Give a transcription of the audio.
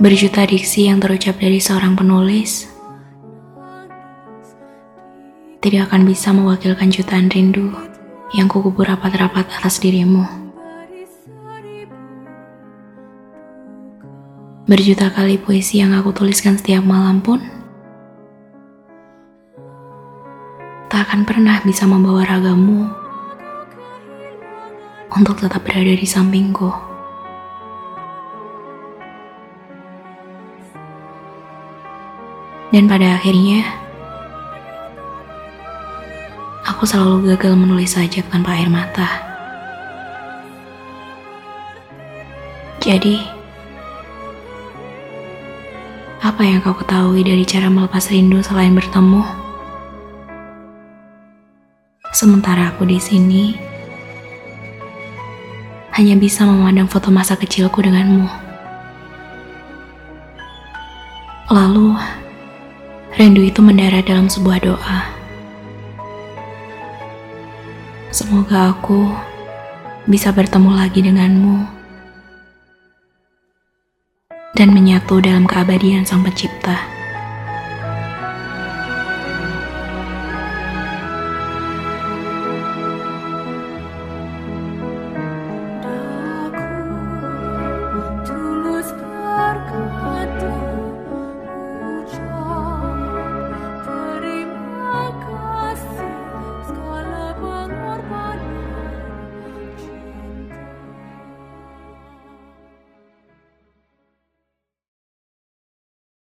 Berjuta diksi yang terucap dari seorang penulis tidak akan bisa mewakilkan jutaan rindu yang kukubur rapat-rapat atas dirimu. Berjuta kali puisi yang aku tuliskan setiap malam pun tak akan pernah bisa membawa ragamu untuk tetap berada di sampingku. Dan pada akhirnya, aku selalu gagal menulis sajak tanpa air mata. Jadi, apa yang kau ketahui dari cara melepas rindu selain bertemu? Sementara aku di sini hanya bisa memandang foto masa kecilku denganmu. Lalu, Rindu itu mendarat dalam sebuah doa. Semoga aku bisa bertemu lagi denganmu dan menyatu dalam keabadian Sang Pencipta.